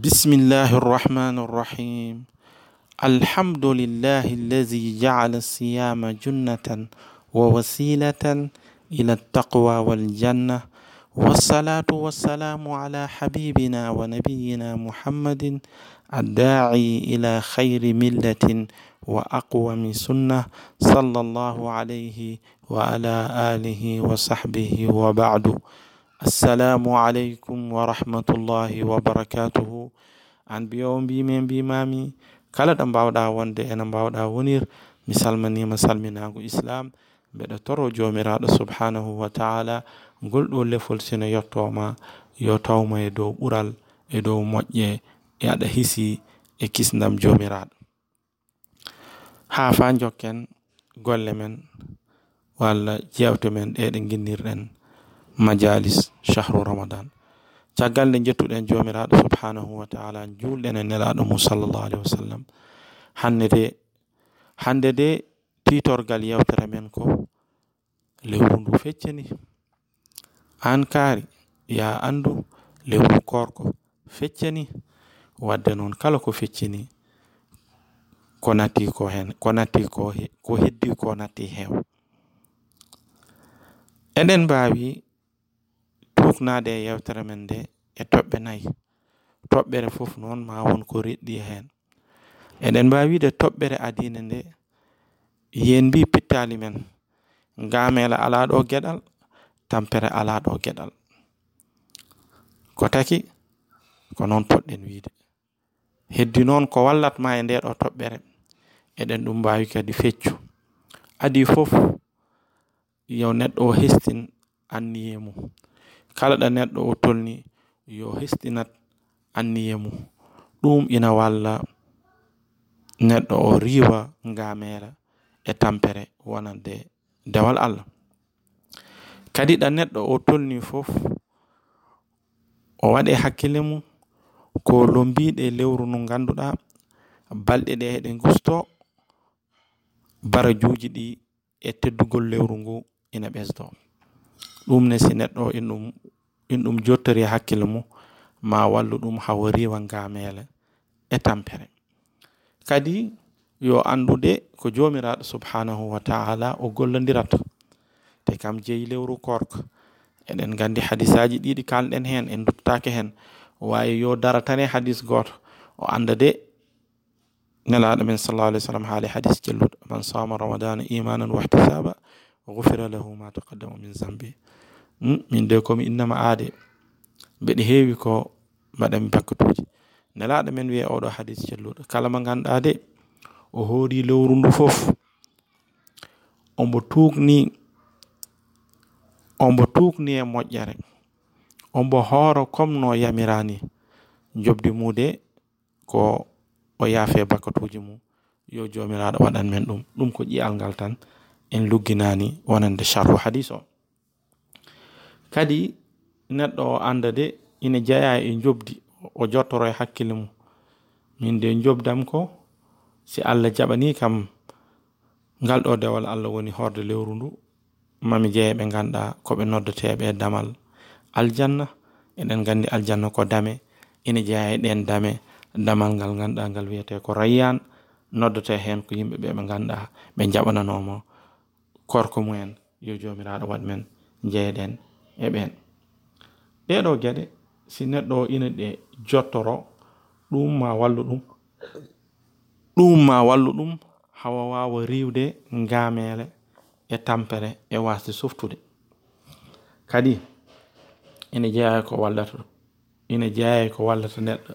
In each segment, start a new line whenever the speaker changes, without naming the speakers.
بسم الله الرحمن الرحيم الحمد لله الذي جعل الصيام جنة ووسيلة إلى التقوى والجنة والصلاة والسلام على حبيبنا ونبينا محمد الداعي إلى خير ملة وأقوم سنة صلى الله عليه وعلى آله وصحبه وبعد السلام عليكم ورحمة الله وبركاته an biyo mbimi mbimami kala ɗo mbawɗa wonde ene mbawɗa wonir mi salminima salminago islam mbeɗa toro jomiraɗo subhanahu wa taala ngol ɗo lefol sino yettoma yo tawma e dow ɓural e dow moƴƴe e aɗa hisi e kisdam jomiraɗo ha fa jokken golle men walla jewte men ɗe ɗe guinnirɗen majalis chahru ramadan. Caggal nde jettuɗen jomiraɗo subhanahu wa taala julɗen e nelaɗo mum sallllahu alayhi wa sallam. Hande de hande de titorgal yewtere men ko lewru ndu feccani an kaari ya andu lewru korko feccani wadde noon kala ko feccini ko natti ko hen ko natti ko ko heddi ko natti heew. Eɗen mbawi hufnaade e yewtere men nde e toɓɓe nayi. Toɓɓere fof noon ma won ko reɗɗi e hen. Eɗen mbaawi wiide toɓɓere adiina nde yen mbi pittali men gamela ala ɗo gueɗal tampere ala ɗo gueɗal ko taki ko noon poɗɗen wiide. Heddi noon ko wallatma e nde ɗo toɓɓere eɗen ɗum mbawi kadi feccu. Adi fof yo neɗɗo o hestin anniye mum. kala ɗo neɗɗo o tolni yo hestinat anniye mum. Ɗum ina walla neɗɗo o riwa ngamera e tampere wonande dewal Allah. Kadi ɗo neɗɗo o tolni fof o waɗe hakkille mum ko lombiɗe lewru ndu ganduɗa balɗe ɗe eɗe ngusto barajuuji ɗi e teddugol lewru ngu ina ɓesdo ɗum ne si neɗɗo in ɗum in ɗum jottori hakkille mum ma wallu ɗum hawo riwa ngamele e tampere kadi yo andude ko jomiraɗo subhanahu wa taala o gollodirat te kam jeeyi lewru korka eɗen gandi hadisaji ɗiɗi kalɗen hen en duttake hen. Wawi yo daratane hadis goto o anda de nelaɗo men sallallah alih w sallam haali hadis jelluɗo. Man sama ramadana imanan wahtisaba gufira lahu ma taqaddama min zambi. Mm, min de komi innama aade. Mbeɗe heewi ko mbaɗami pakkutuji nelaɗo men wiya oɗo hadis celluɗo. Kala mo ganduɗa de o hoori lewru ndu fof ombo tuukni ombo tuukni e moƴƴere ombo hooro comme no yamirani jobdi mude ko o yaafe bakkatuji mum. Yo jomiraɗo waɗan men ɗum. Ɗum ko ƴiyal ngal tan. En lugginani wonande charhu hadis o. Kadi neɗɗo o anda de ina jeeya e jobdi o jottoro e hakkille mum. Min de jobdam ko si allah jaɓani kam ngal ɗo dewal allah woni horde lewru ndu mami jeeya ɓe ganduɗa koɓe noddateɓe e damal aljanna eɗen gandi aljanna ko dame ina jeeya e ɗen dame damal ngal ganduɗa ngal wiyete ko rayyan noddate hen ko yimɓeɓe ɓe ganduɗa ɓe jaɓananomo korko mumen yo jomiraɗo waɗ men jeyɗen e ɓen ɗeɗo geɗe si neɗɗo o ina ɗe jottoro ɗum ma wallu ɗum ɗum ma wallu ɗum hawa wawa riwde ngamele e tampere e wasde softude kadi ina jeeya ko wallata ina jeeya ko wallata neɗɗo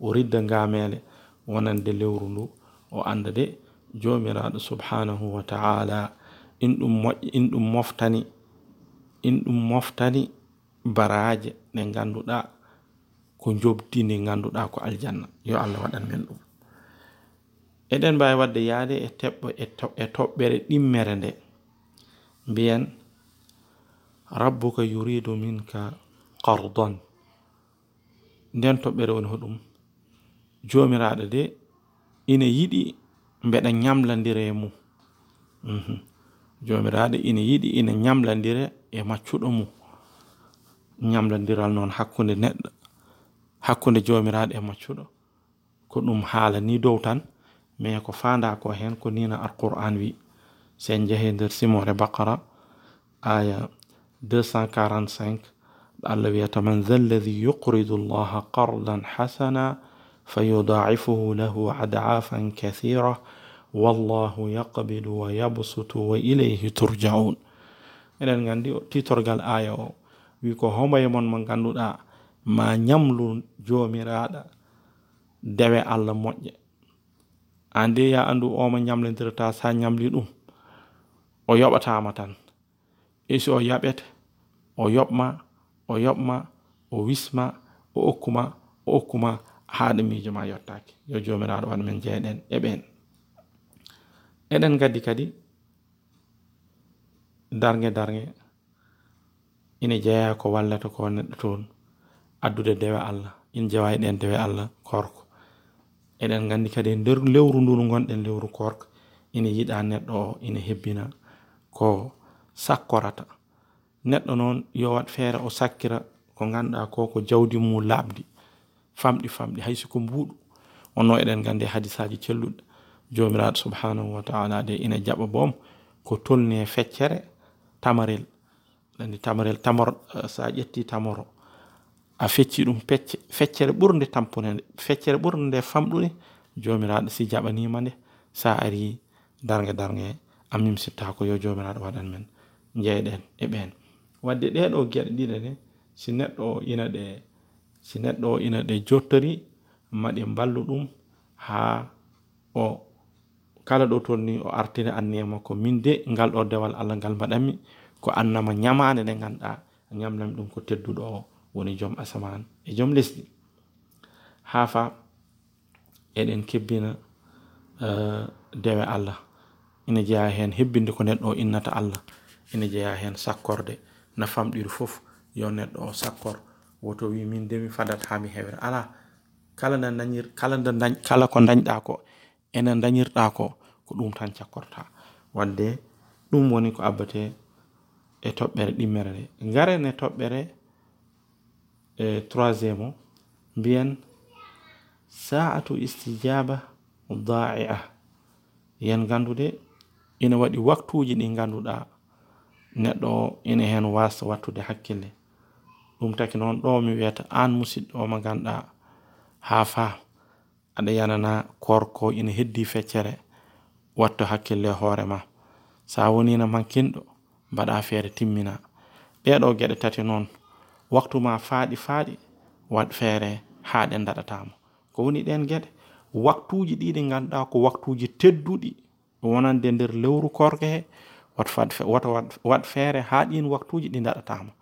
o ridda ngamele wonande lewru ndu o anda de jomiraɗo subhanahu wa taala in ɗum in ɗum moftani in ɗum moftani baraje ɗe ganduɗa ko jobdi ndi ganduɗa ko aljanna. Yo allah waɗan men ɗum. Eɗen mbawi wadde yaade e teɓɓo e toɓɓere ɗimmere nde. Mbiyen rabbuka yuridu minka qardon nden toɓɓere woni hoɗum jomiraɗo de ina yiɗi mbeɗa ñamlandira e mum jomiraɗo ina yiɗi ina ñamlandira e maccuɗo mum ñamlodiral noon hakkude neɗɗo hakkunde jomiraɗo e maccuɗo ko ɗum haala ni dow tan mais ko fanda ko hen ko nina alquran wi sen jehe nder simore baqara aya 245 allah wiyata man dha alladi yuqridu allaha qardan hasana fayudaifuhu lahu adafan kathira wallahu yaqbilu wa yabsutu wa ilayhi turjaun. Eɗen gandi titorgal aya o. Wi ko homoye mon mo ganduɗa ma ñamlu jomiraɗa dewe allah moƴƴe. Andi ya andu omo ñamlidirta sa ñamli ɗum o yoɓatama tan. Isi o yaɓete o yoɓma o yoɓma o wisma o okkuma o okkuma haɗa miijo ma yo jomiraɗo waɗa men jeeɗen eɓen eɗen gaddi kadi darge darge ina jeeya ko wallata ko neɗɗo toon addude dewe allah. In jewayi ɗen dewe allah korko eɗen gandi kadi e nder lewru ndu ndu gonɗen lewru korko ina yiɗa neɗɗo o ina hebbina ko sakkorata. Neɗɗo noon yo wat feere o sakkira ko ganduɗa ko ko jawdi mum laaɓdi famɗi famɗi haysi ko mbuuɗu onno eɗen gandi hadisaji jomiraɗo subhanahu wa taala de ina jaɓa boom ko tolni e feccere tamarel. Andi tamarel tamor sa ƴetti tamoro. A fecci ɗum pecce feccere ɓurde tampune nde feccere ɓurde nde famɗude jomiraɗo si jaɓanima nde sa ari darge darge a mimsitta ko yo jomiraɗo waɗan men jeyɗen e ɓen. Wadde ɗeɗo gueɗe ɗiɗe ɗe si neɗɗo ina ɗe si neɗɗo o ina ɗe jottori maɗi ballu ɗum ha o kala ɗo toon ni o artiri anniya makko min de ngal ɗo dewal allah ngal mbaɗanmi ko annama ñamande nde ganduɗa ñamnami ɗum ko tedduɗo o woni joom asaman e joom lesdi. Ha fa eɗen kebbina uh, dewe allah. Ina jeeya hen hebbinde ko neɗɗo o innata allah. Ina jeeya hen sakkorde. No famɗiri foof yo neɗɗo o sakkor. Woto wi min de mi fadat ha mi hewre ala kala nde dañir kala nde dañ kala ko dañɗa ko ene dañirɗa ko ko ɗum tan cakkorta. Wadde ɗum woni ko abbate e toɓɓere ɗimmere nde ngaren e toɓɓere e troisiéme o mbiyen sa'atu istijaba da'i'a yen gandude ina waɗi waktuji ɗi ganduɗa neɗɗo o ina hen wasa wattude hakkille. Ɗum taki noon ɗo mi wiyata an musidɗo o mo ganduɗa ha faam aɗa yanana korko ina heddi feccere wattu hakkille hoore ma. Sa wonino mankinɗo mbaɗa feere timmina. Ɗeɗo geɗe tati noon waktu ma faaɗi faaɗi waɗ feere haa ɗe daɗatamo ko woni ɗen geɗe waktuji ɗiɗi ganduɗa ko waktuji tedduɗi wonande nder lewru korke he woto waɗ feere ha ɗin waktuji ɗi daɗatama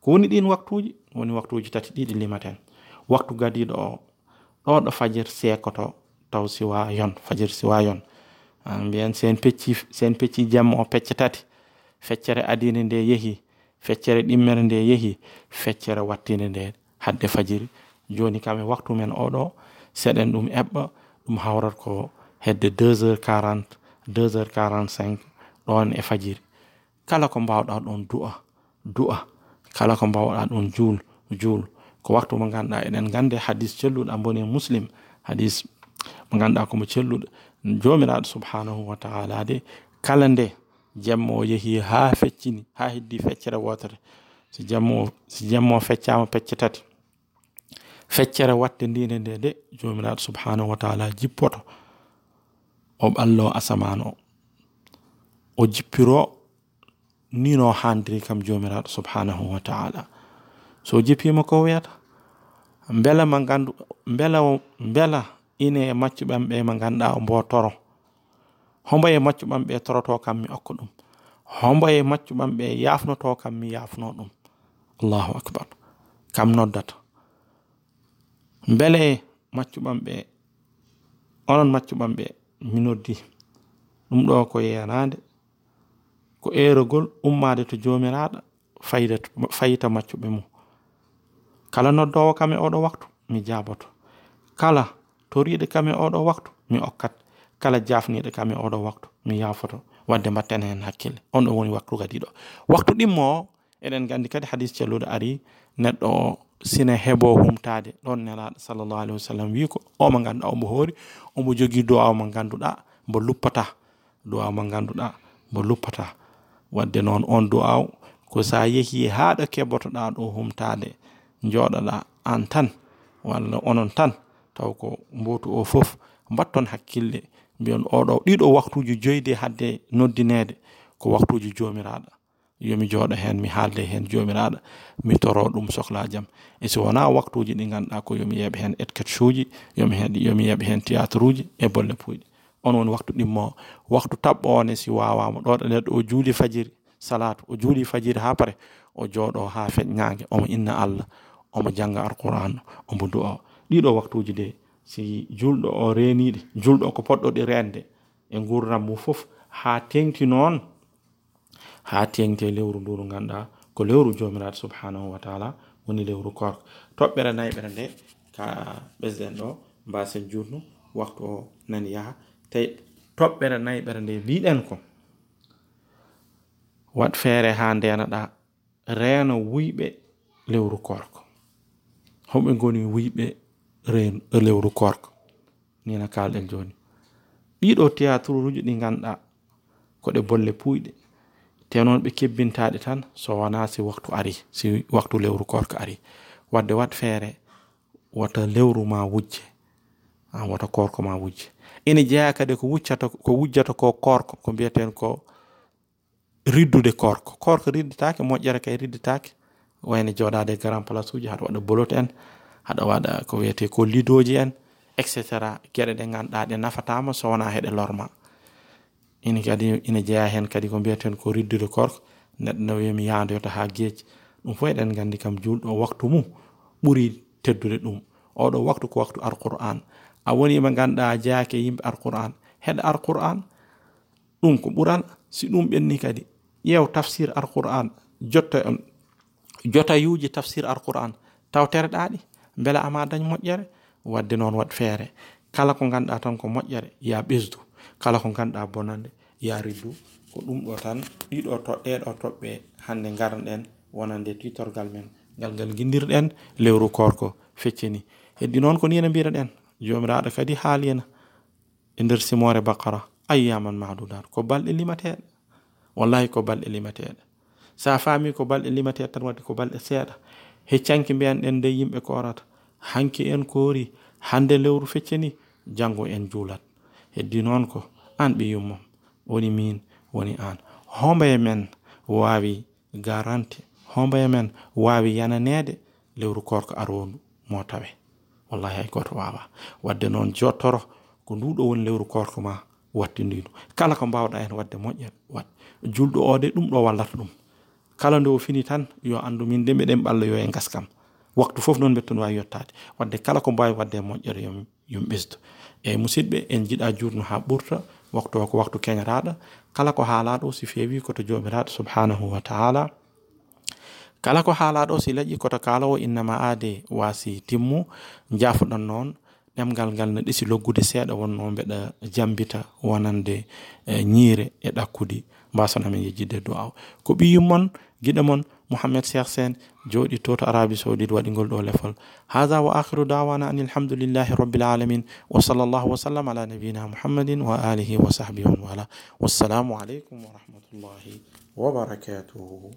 ko woni ɗin waktuji woni waktuji tati ɗiɗi limaten. Waktu gadiɗo o ɗo ɗo fajir sekoto taw siwa yon fajir siwa yon. Mbiyen sen pecci sen pecci jamma o pecce tati. Feccere adine nde yeehi feccere ɗimmere nde yeehi feccere wattinde nde hadde fajiri. Joni kam e waktu men oɗo seɗen ɗum eɓɓa ɗum hawrat ko hedde 2 heures 40 2 heures 45 ɗon e fajiri. Kala ko mbawɗa ɗon du'a du'a. Kala ko mbawɗa ɗon juul juul ko waktu mo ganduɗa eɗen gande hadis celluɗo amboni muslim hadis mo ganduɗa komo celluɗo jomiraɗo subhanahu wa taala de kala nde jamma o yeehi ha feccini ha heddi feccere wotere. Si jemmo si jemmo feccama pecce tati. Feccere watte ndine nde de jomiraɗo subhanahu wa taala jippoto. O ɓallo asaman o o jippiro nino handiri kam jomiraɗo subhanahu wa taala. so jippima ko wiyata? Beela ma gandu beela beela ine e maccuɓam ɓe ma ganduɗa o mbotoro hombo e maccuɓam ɓe toroto kam mi okka ɗum. Hombo e maccuɓam ɓe yafnoto kam mi yafno ɗum. Allahu akbar. Kam noddata. Beele maccuɓam ɓe onon maccuɓam ɓe mi noddi. Ɗum ɗo ko yenade ko erogol ummade to jomiraɗo fayida fayita maccuɓe mum. Kala noddowo kam e oɗo waktu mi jaboto kala toriɗo kam e oɗo waktu mi okkat. Kala jafniɗo kam e oɗo waktu mi yafoto wadde mbatten hen hakkille. On ɗo woni waktu kadi ɗo. Waktu ɗimmo eɗen gandi kadi hadis celluɗo ari neɗɗo sine heɓo humtade ɗon nelaɗo sallllahu alayhi wa sallam wi ko omo ganduɗa omo hoori omo jogui duwaw mo ganduɗa mbo luppata duwaw mo ganduɗa mbo luppata wadde noon on duwaw ko sa yeehi haɗo keɓotoɗa ɗo humtade joɗoɗa an tan walla onon tan taw ko mbotu o foof mbatton hakkille. Mbiyon oɗo ɗiɗo waktuji joyde hadde noddinede ko waktuji jomiraɗo yomi jooɗo hen mi haalde hen jomiraɗo mi toro ɗum sohla jaam e so wona waktuji ɗi ganduɗa ko yomi yeeɓe hen etket uji yomi heeɗi yomi yeeɓe hen théâtre uji e bolle puyɗe on woni waktu ɗimmo waktu taɓɓone si wawama ɗoɗo neɗɗo o juuli fajiri salatu o juuli fajiri ha pare o jooɗo ha feƴñague omo inna allah omo janga alquran omo du'a ɗiɗo waktuji de si julɗo o reniɗe julɗo ko poɗɗo rende e gurdam mum foof ha tengti noon ha tengte lewru ndu ganduɗa ko lewru jomiraɗo subhanahu wa taala woni lewru korko toɓɓere nayɓere nde ka ɓesden ɗo mbasen jutnu waktu o nani yaaha tawi toɓɓere nayɓere nde mbiɗen ko wat feere ha ndenaɗa reeno wuyɓe lewru korko hoɓe goni wuyɓe lewru korko nina kalɗen joni ɗiɗo théâtre uji ɗi ganduɗa koɗe bolle puyɗe te noon ɓe kebbintaɗe tan so wona si waktu ari si waktu lewru kork ari. Wadde wat feere wata lewru ma wujje. An wata korko ma wujje. Ina jeeya kadi ko wuccata ko wujjata ko korko ko mbiyeten ko riddude korko korko ridditake moƴƴere kay ridditake wayno joɗade grand place uji haɗa waɗa bolot en haɗa waɗa ko wiyete ko lidoji en et cetera. Gueɗe ɗe ganduɗa ɗe nafatama so wona heɗe lorma. Ina kadi ina jeeya hen kadi ko mbiyeten ko riddude korko neɗɗo no wiyami yandoyta ha gueji ɗum fo eɗen gandi kam julɗo waktu mum ɓuuri teddude ɗum. Oɗo waktu ko waktu alqur'an. A woni ɓe ganduɗa jeeyake yimɓe alqur'an. Heɗa alqur'an ɗum ko ɓural si ɗum ɓenni kadi. Ƴeew tafsir alqur'an jotta jota jotayuuji tafsir alquran. Tawtereɗa ɗi beela ama dañ moƴƴere wadde noon waɗ feere. Kala ko ganduɗa tan ko moƴƴere ya ɓesdu. Kala ko ganduɗa bonande ya riddu ko ɗum ɗo tan ɗiɗo to ɗeɗo toɓɓe hande garanɗen wonande titorgal men. Ngal ngal guindirɗen lewru korko feccini. Heddi noon ko ni ene mbiraɗen jomiraɗo kadi haalina e nder simore bakara ayyaman madudat ko balɗe limateɗe. Wallahi ko balɗe limateɗe. sa faami ko balɗe limate tan wadde ko balɗe seeɗa. Heccanki mbiyan ɗen nde yimɓe korata hanki en koori hande lewru feccani jango en juulat. Heddi noon ko an ɓi yummam. Woni min woni an hombaye men wawi garanti. Hombaye men wawi yananede lewru korko arondu mo tawe. Wallahi hay goto wawa wadde noon jottoro ko nduɗo woni lewru korko ma wattindiɗum kala ko mbawɗa hen wadde moƴƴere wat julɗo o de ɗum ɗo wallata ɗum. Kala nde o fini tan yo andu min de mbiɗen ɓalla yo e gaskam waktu foof noon mbettun wawi yettade wadde kala ko mbawi wadde moƴƴere yom ɓesdu. Eyyi musidɓe en jiiɗa jurno ha ɓurta waktu o ko waktu keñataɗo kala ko haalaɗo si feewi koto jomiraɗo subhanahu wa taala. Kala ko haalaɗo si leƴƴi koto kalawo innama aade wasi timmu. Jafoɗon noon ɗemgal ngal no ɗisi loggude seeɗa wonno mbeɗa jambita wonande e ñiire e ɗakkude. Mbasanamen yejjidde du'aw ko ɓiyummon giɗo mon mouhammad cheikh sen jooɗi to to arabie saoudite waɗigol ɗo lefol hada wa akhiru dawana an alhamdulillahi rabbil alamin wa sallllahu wa sallam ala nabiyina muhammadin wa alihi wa sahbihi wa wala wassalamu aleykum wa rahmatullahi wa barakatuhu